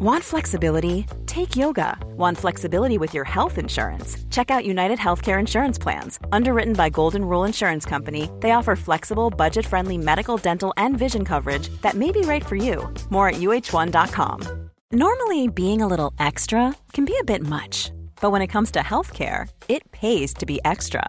Want flexibility? Take yoga. Want flexibility with your health insurance? Check out United Healthcare Insurance Plans. Underwritten by Golden Rule Insurance Company, they offer flexible, budget friendly medical, dental, and vision coverage that may be right for you. More at uh1.com. Normally, being a little extra can be a bit much, but when it comes to healthcare, it pays to be extra.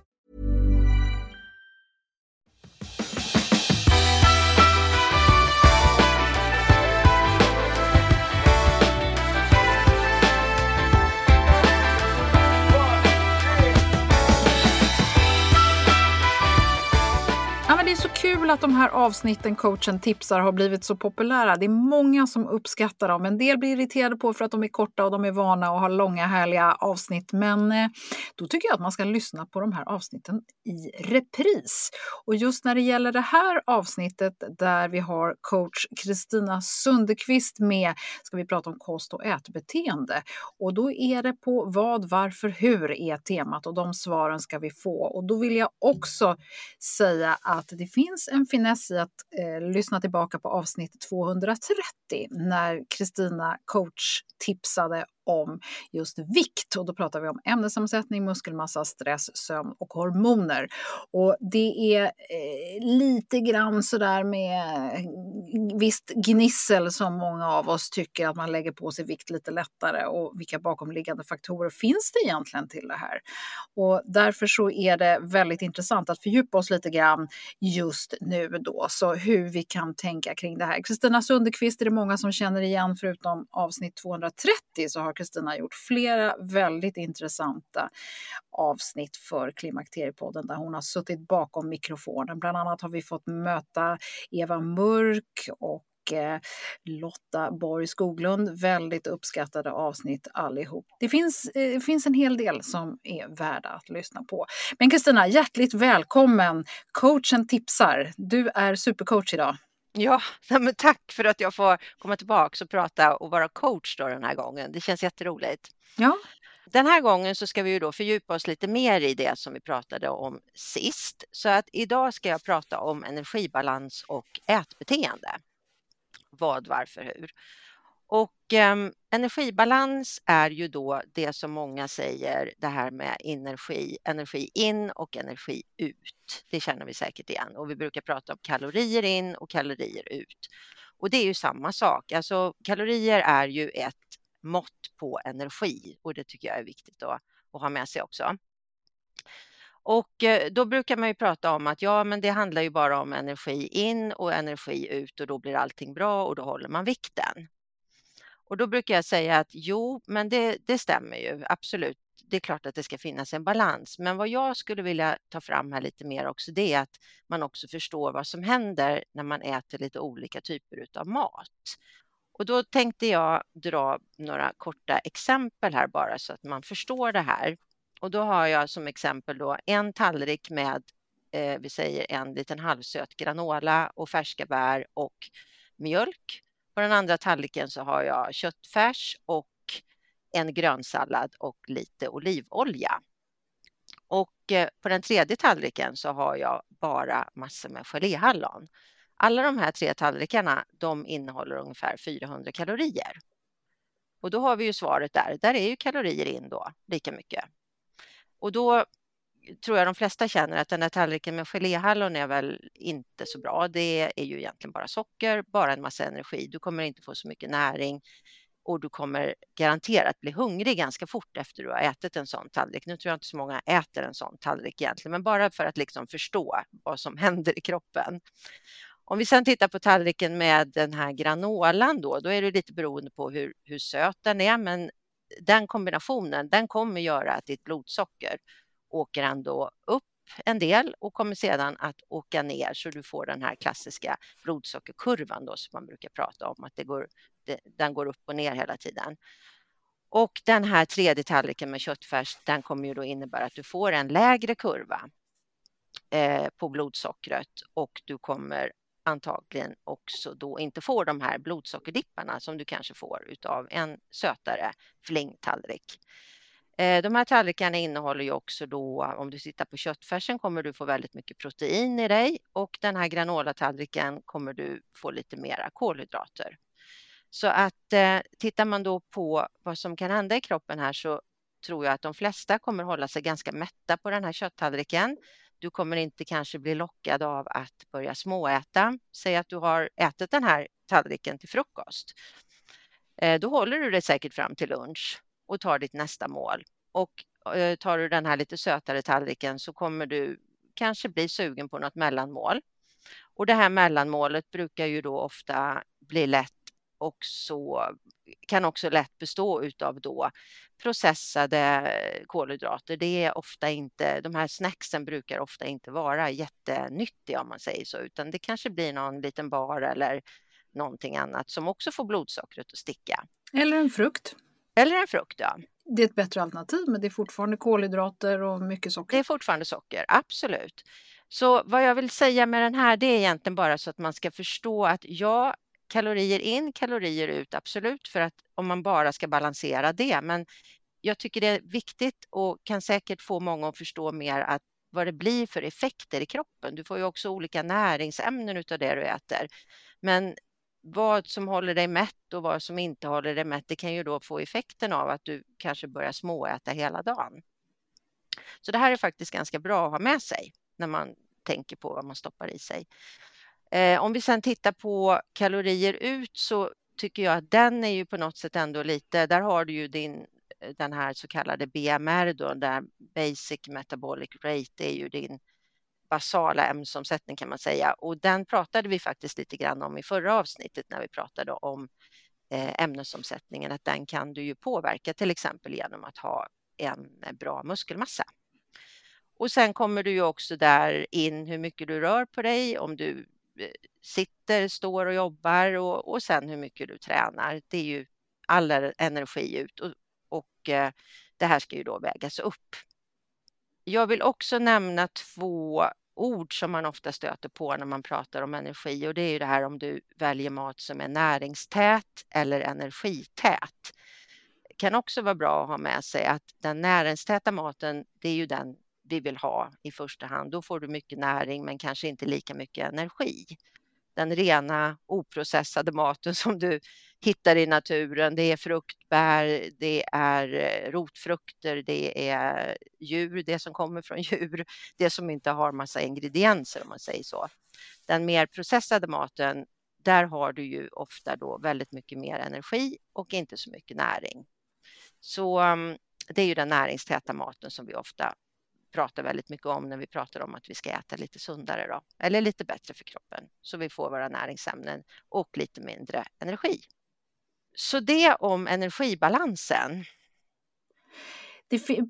Att de här avsnitten coachen tipsar har blivit så populära. Det är många som uppskattar dem. En del blir irriterade på för att de är korta och de är vana och har långa härliga avsnitt. Men eh, då tycker jag att man ska lyssna på de här avsnitten i repris. Och just när det gäller det här avsnittet där vi har coach Kristina Sundekvist med ska vi prata om kost och ätbeteende. Och då är det på vad, varför, hur är temat och de svaren ska vi få. Och då vill jag också säga att det finns en finess i att eh, lyssna tillbaka på avsnitt 230 när Kristina coach tipsade om just vikt och då pratar vi om ämnesomsättning, muskelmassa, stress, sömn och hormoner. Och det är eh, lite grann sådär med eh, visst gnissel som många av oss tycker att man lägger på sig vikt lite lättare och vilka bakomliggande faktorer finns det egentligen till det här? Och därför så är det väldigt intressant att fördjupa oss lite grann just nu då, så hur vi kan tänka kring det här. Kristina Sundekvist är det många som känner igen, förutom avsnitt 230 så har Kristina gjort flera väldigt intressanta avsnitt för Klimakteriepodden där hon har suttit bakom mikrofonen. Bland annat har vi fått möta Eva Mörk och eh, Lotta Borg Skoglund. Väldigt uppskattade avsnitt allihop. Det finns, eh, finns en hel del som är värda att lyssna på. Men Kristina, hjärtligt välkommen! Coachen tipsar. Du är supercoach idag. Ja, men tack för att jag får komma tillbaka och prata och vara coach då den här gången. Det känns jätteroligt. Ja. Den här gången så ska vi ju då fördjupa oss lite mer i det som vi pratade om sist. Så att idag ska jag prata om energibalans och ätbeteende. Vad, varför, hur. Och eh, energibalans är ju då det som många säger, det här med energi, energi in och energi ut. Det känner vi säkert igen och vi brukar prata om kalorier in och kalorier ut. Och det är ju samma sak, alltså kalorier är ju ett mått på energi och det tycker jag är viktigt att, att ha med sig också. Och eh, då brukar man ju prata om att ja, men det handlar ju bara om energi in och energi ut och då blir allting bra och då håller man vikten. Och då brukar jag säga att jo, men det, det stämmer ju absolut. Det är klart att det ska finnas en balans, men vad jag skulle vilja ta fram här lite mer också, det är att man också förstår vad som händer när man äter lite olika typer av mat. Och då tänkte jag dra några korta exempel här bara så att man förstår det här. Och då har jag som exempel då en tallrik med, eh, vi säger en liten halvsöt granola och färska bär och mjölk. På den andra tallriken så har jag köttfärs och en grönsallad och lite olivolja. Och eh, på den tredje tallriken så har jag bara massor med geléhallon. Alla de här tre tallrikarna de innehåller ungefär 400 kalorier. Och då har vi ju svaret där. Där är ju kalorier in då lika mycket. Och då tror jag de flesta känner att den där tallriken med geléhallon är väl inte så bra. Det är ju egentligen bara socker, bara en massa energi. Du kommer inte få så mycket näring och du kommer garanterat bli hungrig ganska fort efter du har ätit en sån tallrik. Nu tror jag inte så många äter en sån tallrik egentligen, men bara för att liksom förstå vad som händer i kroppen. Om vi sedan tittar på tallriken med den här granolan då, då är det lite beroende på hur, hur söt den är, men den kombinationen, den kommer göra att ditt blodsocker åker ändå upp en del och kommer sedan att åka ner så du får den här klassiska blodsockerkurvan då som man brukar prata om att det går, det, den går upp och ner hela tiden. Och den här tredje tallriken med köttfärs, den kommer ju då innebära att du får en lägre kurva eh, på blodsockret och du kommer antagligen också då inte få de här blodsockerdipparna som du kanske får utav en sötare flingtallrik. Eh, de här tallrikarna innehåller ju också då, om du tittar på köttfärsen kommer du få väldigt mycket protein i dig och den här granolatallriken kommer du få lite mera kolhydrater. Så att eh, tittar man då på vad som kan hända i kroppen här så tror jag att de flesta kommer hålla sig ganska mätta på den här kötttallriken. Du kommer inte kanske bli lockad av att börja småäta. Säg att du har ätit den här tallriken till frukost. Eh, då håller du dig säkert fram till lunch och tar ditt nästa mål. Och eh, tar du den här lite sötare tallriken så kommer du kanske bli sugen på något mellanmål. Och det här mellanmålet brukar ju då ofta bli lätt också, kan också lätt bestå utav då processade kolhydrater. Det är ofta inte, de här snacksen brukar ofta inte vara jättenyttiga om man säger så, utan det kanske blir någon liten bar eller någonting annat som också får blodsockret att sticka. Eller en frukt. Eller en frukt, ja. Det är ett bättre alternativ, men det är fortfarande kolhydrater och mycket socker. Det är fortfarande socker, absolut. Så vad jag vill säga med den här, det är egentligen bara så att man ska förstå att ja, kalorier in, kalorier ut, absolut, för att om man bara ska balansera det. Men jag tycker det är viktigt och kan säkert få många att förstå mer att vad det blir för effekter i kroppen. Du får ju också olika näringsämnen utav det du äter. Men vad som håller dig mätt och vad som inte håller dig mätt, det kan ju då få effekten av att du kanske börjar småäta hela dagen. Så det här är faktiskt ganska bra att ha med sig när man tänker på vad man stoppar i sig. Eh, om vi sedan tittar på kalorier ut så tycker jag att den är ju på något sätt ändå lite, där har du ju din eh, den här så kallade BMR då, där Basic Metabolic Rate är ju din basala ämnesomsättning kan man säga och den pratade vi faktiskt lite grann om i förra avsnittet när vi pratade om eh, ämnesomsättningen, att den kan du ju påverka till exempel genom att ha en bra muskelmassa. Och sen kommer du ju också där in hur mycket du rör på dig, om du eh, sitter, står och jobbar och, och sen hur mycket du tränar. Det är ju all energi ut och, och eh, det här ska ju då vägas upp. Jag vill också nämna två ord som man ofta stöter på när man pratar om energi och det är ju det här om du väljer mat som är näringstät eller energität. Det kan också vara bra att ha med sig att den näringstäta maten, det är ju den vi vill ha i första hand. Då får du mycket näring men kanske inte lika mycket energi. Den rena oprocessade maten som du hittar i naturen, det är frukt, bär, det är eh, rotfrukter, det är djur, det som kommer från djur, det som inte har massa ingredienser om man säger så. Den mer processade maten, där har du ju ofta då väldigt mycket mer energi och inte så mycket näring. Så mm, det är ju den näringstäta maten som vi ofta pratar väldigt mycket om när vi pratar om att vi ska äta lite sundare då, eller lite bättre för kroppen så vi får våra näringsämnen och lite mindre energi. Så det om energibalansen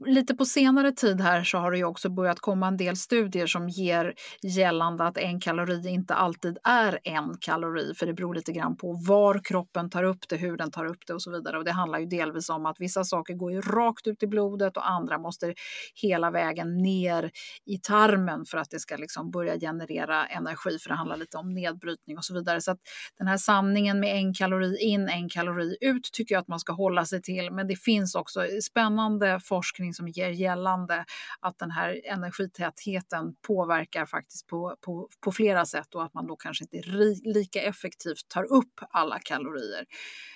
lite på senare tid här så har det ju också börjat komma en del studier som ger gällande att en kalori inte alltid är en kalori, för det beror lite grann på var kroppen tar upp det, hur den tar upp det och så vidare. Och det handlar ju delvis om att vissa saker går ju rakt ut i blodet och andra måste hela vägen ner i tarmen för att det ska liksom börja generera energi, för det handlar lite om nedbrytning och så vidare. Så att den här sanningen med en kalori in, en kalori ut tycker jag att man ska hålla sig till. Men det finns också spännande forskning som ger gällande att den här energitätheten påverkar faktiskt på, på, på flera sätt och att man då kanske inte ri, lika effektivt tar upp alla kalorier.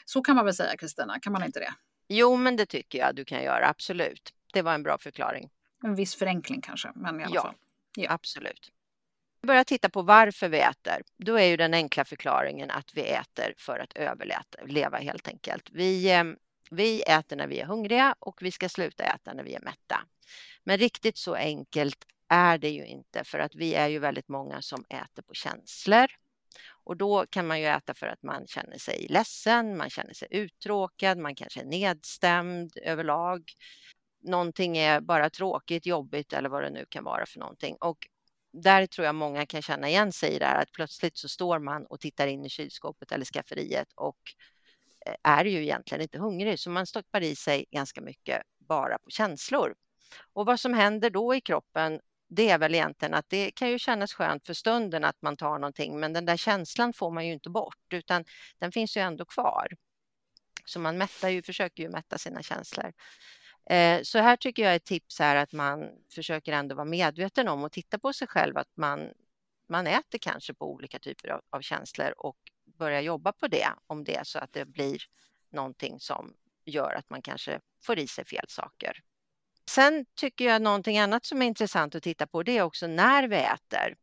Så kan man väl säga Kristina, kan man inte det? Jo, men det tycker jag du kan göra, absolut. Det var en bra förklaring. En viss förenkling kanske, men i alla ja, fall. Ja, absolut. Vi börjar titta på varför vi äter. Då är ju den enkla förklaringen att vi äter för att överleva helt enkelt. Vi eh, vi äter när vi är hungriga och vi ska sluta äta när vi är mätta. Men riktigt så enkelt är det ju inte för att vi är ju väldigt många som äter på känslor. Och då kan man ju äta för att man känner sig ledsen, man känner sig uttråkad, man kanske är nedstämd överlag. Någonting är bara tråkigt, jobbigt eller vad det nu kan vara för någonting. Och där tror jag många kan känna igen sig i det här att plötsligt så står man och tittar in i kylskåpet eller skafferiet och är ju egentligen inte hungrig, så man stoppar i sig ganska mycket bara på känslor. Och vad som händer då i kroppen, det är väl egentligen att det kan ju kännas skönt för stunden att man tar någonting, men den där känslan får man ju inte bort, utan den finns ju ändå kvar. Så man mättar ju, försöker ju mätta sina känslor. Eh, så här tycker jag ett tips är att man försöker ändå vara medveten om och titta på sig själv att man, man äter kanske på olika typer av, av känslor och börja jobba på det om det är så att det blir någonting som gör att man kanske får i sig fel saker. Sen tycker jag någonting annat som är intressant att titta på det är också när vi äter.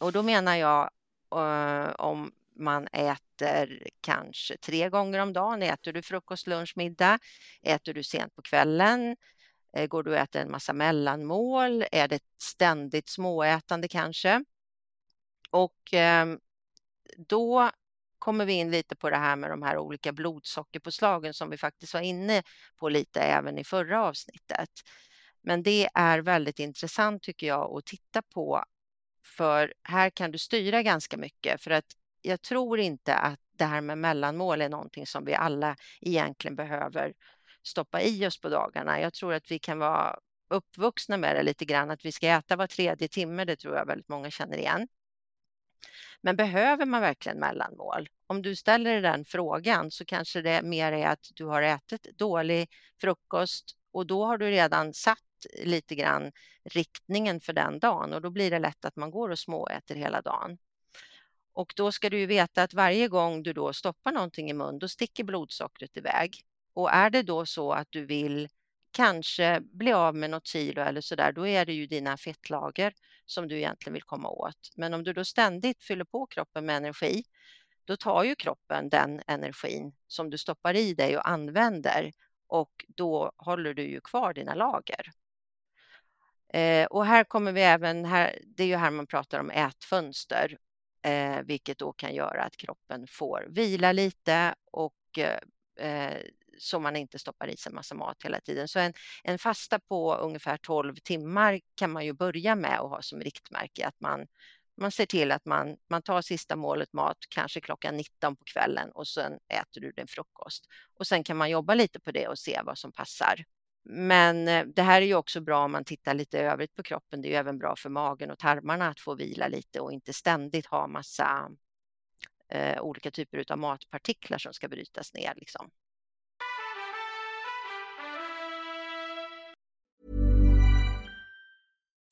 Och då menar jag uh, om man äter kanske tre gånger om dagen. Äter du frukost, lunch, middag? Äter du sent på kvällen? Eh, går du och äter en massa mellanmål? Är det ständigt småätande kanske? Och eh, då kommer vi in lite på det här med de här olika blodsockerpåslagen som vi faktiskt var inne på lite även i förra avsnittet. Men det är väldigt intressant tycker jag att titta på för här kan du styra ganska mycket för att jag tror inte att det här med mellanmål är någonting som vi alla egentligen behöver stoppa i oss på dagarna. Jag tror att vi kan vara uppvuxna med det lite grann, att vi ska äta var tredje timme, det tror jag väldigt många känner igen. Men behöver man verkligen mellanmål? Om du ställer den frågan så kanske det mer är att du har ätit dålig frukost och då har du redan satt lite grann riktningen för den dagen och då blir det lätt att man går och småäter hela dagen. Och då ska du ju veta att varje gång du då stoppar någonting i mun, då sticker blodsockret iväg. Och är det då så att du vill kanske bli av med något kilo eller så där, då är det ju dina fettlager som du egentligen vill komma åt. Men om du då ständigt fyller på kroppen med energi, då tar ju kroppen den energin som du stoppar i dig och använder och då håller du ju kvar dina lager. Eh, och här kommer vi även, här, det är ju här man pratar om ätfönster eh, vilket då kan göra att kroppen får vila lite och eh, eh så man inte stoppar i sig massa mat hela tiden. Så en, en fasta på ungefär 12 timmar kan man ju börja med och ha som riktmärke att man, man ser till att man, man tar sista målet mat kanske klockan 19 på kvällen och sen äter du din frukost. Och sen kan man jobba lite på det och se vad som passar. Men eh, det här är ju också bra om man tittar lite övrigt på kroppen. Det är ju även bra för magen och tarmarna att få vila lite och inte ständigt ha massa eh, olika typer av matpartiklar som ska brytas ner. Liksom.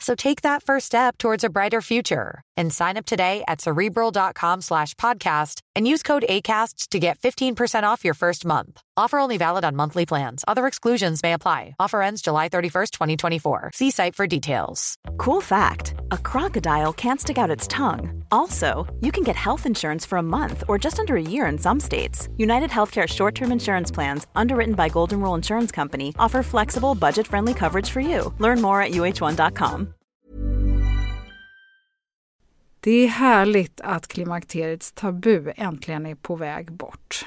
So take that first step towards a brighter future and sign up today at cerebral.com slash podcast and use code ACasts to get 15% off your first month. Offer only valid on monthly plans. Other exclusions may apply. Offer ends July 31st, 2024. See site for details. Cool fact a crocodile can't stick out its tongue. Also, you can get health insurance for a month or just under a year in some states. United Healthcare short term insurance plans, underwritten by Golden Rule Insurance Company, offer flexible, budget friendly coverage for you. Learn more at uh1.com. Det är härligt att klimakteriets tabu äntligen är på väg bort.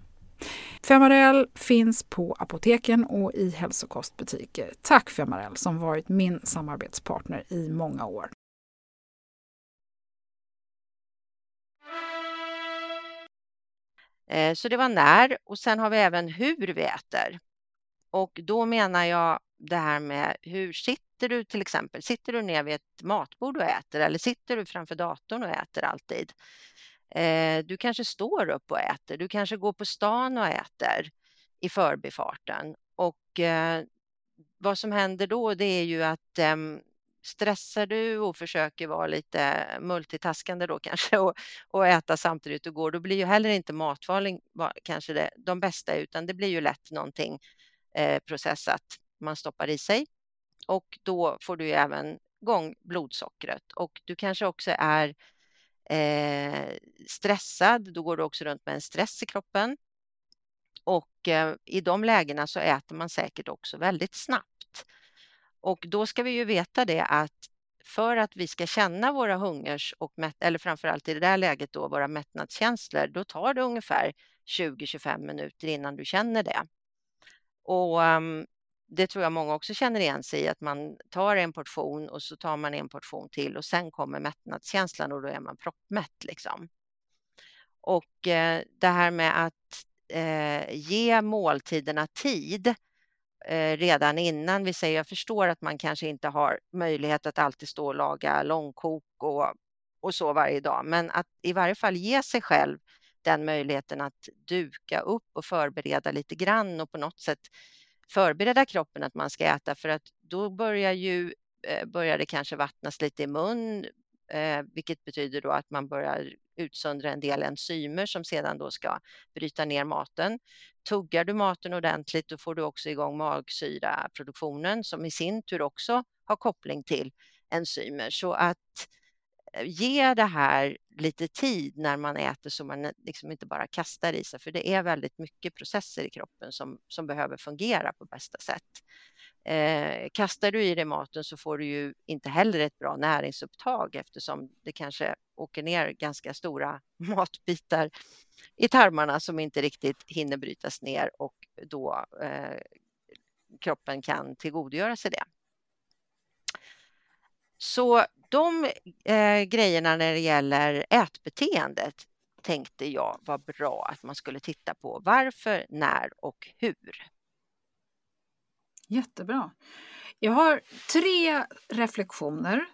Femarel finns på apoteken och i hälsokostbutiker. Tack Femarel som varit min samarbetspartner i många år. Eh, så det var när och sen har vi även hur vi äter. Och då menar jag det här med hur sitter du till exempel, sitter du ner vid ett matbord och äter eller sitter du framför datorn och äter alltid? Eh, du kanske står upp och äter, du kanske går på stan och äter i förbifarten. Och eh, vad som händer då det är ju att ehm, stressar du och försöker vara lite multitaskande då kanske och, och äta samtidigt du går, då blir ju heller inte matvalen kanske det, de bästa utan det blir ju lätt någonting eh, processat. Man stoppar i sig och då får du ju även igång blodsockret. Och du kanske också är eh, stressad, då går du också runt med en stress i kroppen och eh, i de lägena så äter man säkert också väldigt snabbt. Och då ska vi ju veta det att för att vi ska känna våra hungers och mätt, eller framförallt i det där läget då våra mättnadskänslor, då tar det ungefär 20-25 minuter innan du känner det. Och um, det tror jag många också känner igen sig i, att man tar en portion och så tar man en portion till och sen kommer mättnadskänslan och då är man proppmätt. Liksom. Och eh, det här med att eh, ge måltiderna tid eh, redan innan vi säger, jag förstår att man kanske inte har möjlighet att alltid stå och laga långkok och, och så varje dag, men att i varje fall ge sig själv den möjligheten att duka upp och förbereda lite grann och på något sätt förbereda kroppen att man ska äta för att då börjar ju eh, börjar det kanske vattnas lite i mun, eh, vilket betyder då att man börjar utsöndra en del enzymer som sedan då ska bryta ner maten. Tuggar du maten ordentligt då får du också igång magsyraproduktionen som i sin tur också har koppling till enzymer. Så att eh, Eh, ge det här lite tid när man äter så man liksom inte bara kastar i sig, för det är väldigt mycket processer i kroppen som, som behöver fungera på bästa sätt. Eh, kastar du i dig maten så får du ju inte heller ett bra näringsupptag eftersom det kanske åker ner ganska stora matbitar i tarmarna som inte riktigt hinner brytas ner och då eh, kroppen kan tillgodogöra sig det. Så de eh, grejerna när det gäller ätbeteendet tänkte jag var bra att man skulle titta på. Varför, när och hur. Jättebra. Jag har tre reflektioner.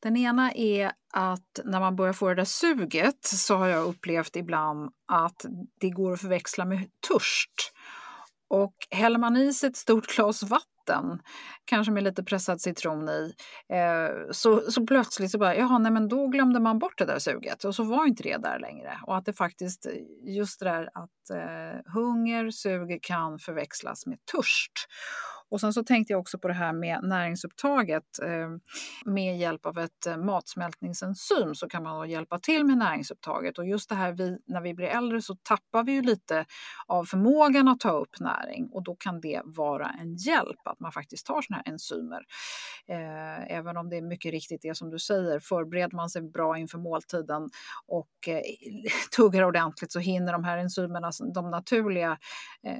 Den ena är att när man börjar få det där suget så har jag upplevt ibland att det går att förväxla med törst. Och häller man i sig ett stort glas vatten vatten, kanske med lite pressad citron i, eh, så, så plötsligt så bara, jaha, nej men då glömde man bort det där suget och så var inte det där längre. Och att det faktiskt, just det där att eh, hunger, sug kan förväxlas med törst. Och sen så tänkte jag också på det här med näringsupptaget. Eh, med hjälp av ett eh, matsmältningsenzym så kan man hjälpa till med näringsupptaget. Och just det här vi, när vi blir äldre så tappar vi ju lite av förmågan att ta upp näring och då kan det vara en hjälp att man faktiskt tar sådana här enzymer. Eh, även om det är mycket riktigt det som du säger, förbereder man sig bra inför måltiden och tuggar ordentligt så hinner de här enzymerna, de naturliga,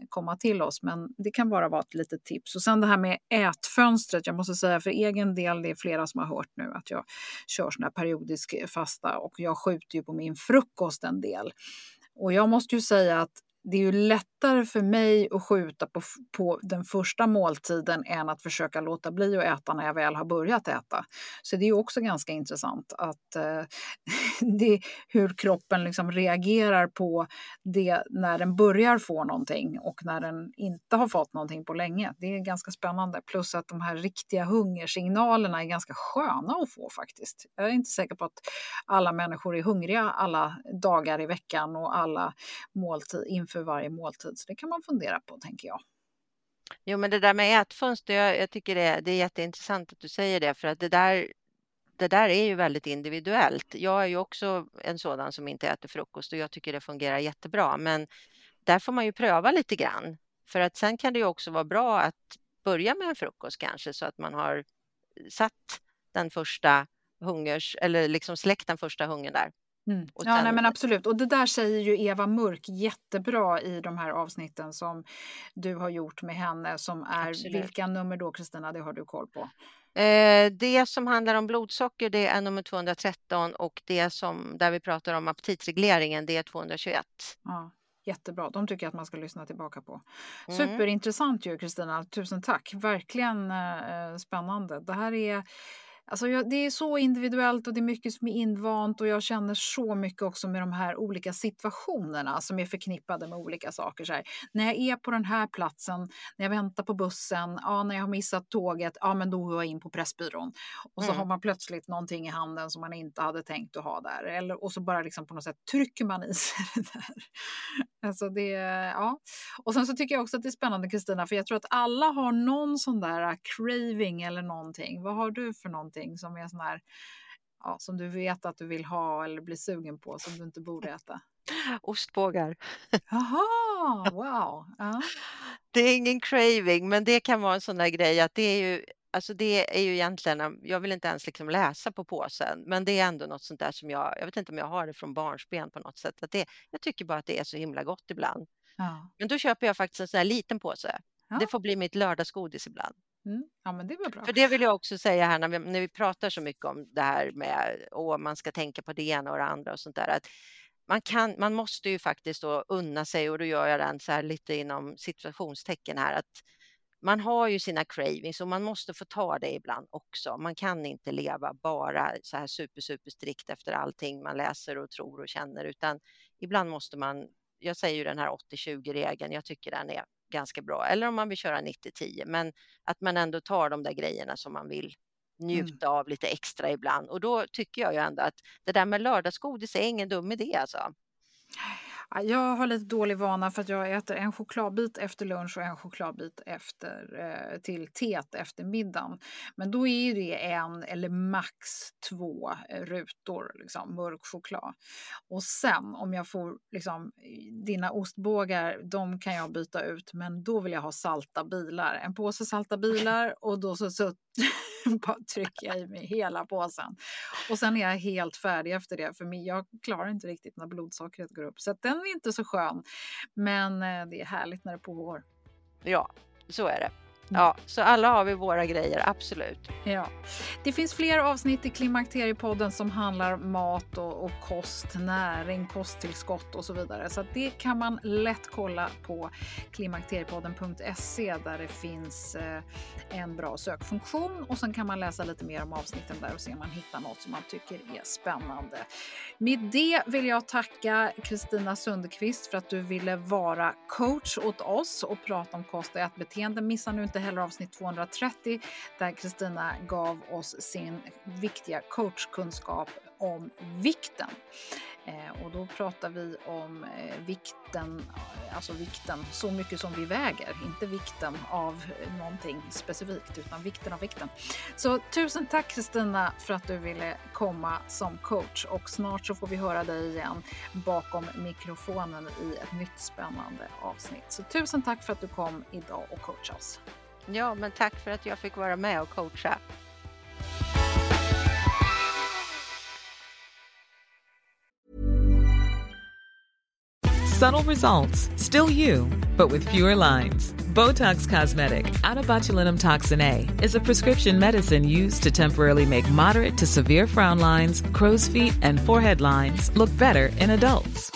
komma till oss. Men det kan bara vara ett litet tips och sen det här med ätfönstret. Jag måste säga för egen del, det är flera som har hört nu att jag kör sån här periodisk fasta och jag skjuter ju på min frukost en del. Och jag måste ju säga att det är ju lättare för mig att skjuta på, på den första måltiden än att försöka låta bli att äta när jag väl har börjat äta. Så det är ju också ganska intressant att eh, det, hur kroppen liksom reagerar på det när den börjar få någonting och när den inte har fått någonting på länge. Det är ganska spännande. Plus att de här riktiga hungersignalerna är ganska sköna att få faktiskt. Jag är inte säker på att alla människor är hungriga alla dagar i veckan och alla måltid inför för varje måltid. Så det kan man fundera på, tänker jag. Jo, men det där med ätfönster, jag, jag tycker det, det är jätteintressant att du säger det, för att det där det där är ju väldigt individuellt. Jag är ju också en sådan som inte äter frukost och jag tycker det fungerar jättebra. Men där får man ju pröva lite grann. För att sen kan det ju också vara bra att börja med en frukost kanske så att man har satt den första hungers eller liksom släckt den första hungern där. Mm. Ja, sen... nej, men absolut. Och det där säger ju Eva Mörk jättebra i de här avsnitten som du har gjort med henne som är absolut. vilka nummer då Kristina, det har du koll på? Eh, det som handlar om blodsocker det är nummer 213 och det som där vi pratar om aptitregleringen det är 221. Ja. Jättebra, de tycker jag att man ska lyssna tillbaka på. Mm. Superintressant ju Kristina, tusen tack. Verkligen eh, spännande. Det här är Alltså jag, det är så individuellt och det är mycket som är invant och jag känner så mycket också med de här olika situationerna som är förknippade med olika saker. Så här, när jag är på den här platsen, när jag väntar på bussen, ja, när jag har missat tåget, ja men då går jag in på Pressbyrån. Och så Mm. har man plötsligt någonting i handen som man inte hade tänkt att ha där. Eller, och så bara liksom på något sätt trycker man i sig det där. Alltså det, ja. Och sen så tycker jag också att det är spännande Kristina, för jag tror att alla har någon sån där craving eller någonting. Vad har du för någonting som är sån här, ja, som du vet att du vill ha eller blir sugen på som du inte borde äta? Ostbågar. Jaha, wow. Ja. Det är ingen craving, men det kan vara en sån där grej att det är ju Alltså det är ju egentligen, jag vill inte ens liksom läsa på påsen, men det är ändå något sånt där som jag, jag vet inte om jag har det från barnsben på något sätt, att det, jag tycker bara att det är så himla gott ibland. Ja. Men då köper jag faktiskt en sån här liten påse. Ja. Det får bli mitt lördagsgodis ibland. Mm. ja, men det var bra. För det vill jag också säga här när vi, när vi pratar så mycket om det här med att man ska tänka på det ena och det andra och sånt där. Att man, kan, man måste ju faktiskt då unna sig och då gör jag den så här lite inom situationstecken här att man har ju sina cravings och man måste få ta det ibland också. Man kan inte leva bara så här super, super strikt efter allting man läser och tror och känner utan ibland måste man, jag säger ju den här 80-20 regeln, jag tycker den är ganska bra. Eller om man vill köra 90-10, men att man ändå tar de där grejerna som man vill njuta av lite extra ibland. Och då tycker jag ju ändå att det där med lördagsgodis är ingen dum idé alltså. Jag har lite dålig vana för att jag äter en chokladbit efter lunch och en chokladbit efter, eh, till teet efter middagen. Men då är det en eller max två eh, rutor liksom, mörk choklad. Och sen om jag får liksom, dina ostbågar, de kan jag byta ut, men då vill jag ha salta bilar. En påse salta bilar och då så, så bara trycker jag i mig hela påsen. Och sen är jag helt färdig efter det, för jag klarar inte riktigt när blodsockret går upp. Så att den är inte så skön. Men eh, det är härligt när det pågår. Ja, så är det. Ja, så alla har vi våra grejer, absolut. Ja. Det finns fler avsnitt i Klimakteriepodden som handlar om mat och, och kost, näring, kosttillskott och så vidare. Så det kan man lätt kolla på klimakteriepodden.se där det finns eh, en bra sökfunktion och sen kan man läsa lite mer om avsnitten där och se om man hittar något som man tycker är spännande. Med det vill jag tacka Kristina Sundqvist för att du ville vara coach åt oss och prata om kost och ätbeteende. Missa nu inte heller avsnitt 230 där Kristina gav oss sin viktiga coachkunskap om vikten. Eh, och då pratar vi om eh, vikten, alltså vikten så mycket som vi väger, inte vikten av någonting specifikt utan vikten av vikten. Så tusen tack Kristina för att du ville komma som coach och snart så får vi höra dig igen bakom mikrofonen i ett nytt spännande avsnitt. Så tusen tack för att du kom idag och coachade oss. Ja, men tack för att jag fick vara med och coacha. Subtle results, still you, but with fewer lines. Botox Cosmetic, out of botulinum toxin A, is a prescription medicine used to temporarily make moderate to severe frown lines, crow's feet, and forehead lines look better in adults.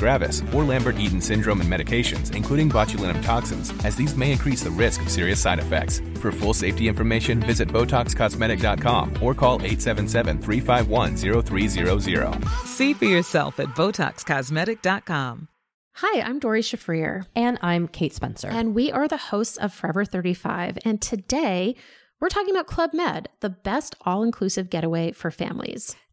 gravis, or Lambert-Eaton syndrome and medications, including botulinum toxins, as these may increase the risk of serious side effects. For full safety information, visit BotoxCosmetic.com or call 877-351-0300. See for yourself at BotoxCosmetic.com. Hi, I'm Dory Shafrir. And I'm Kate Spencer. And we are the hosts of Forever 35. And today we're talking about Club Med, the best all inclusive getaway for families.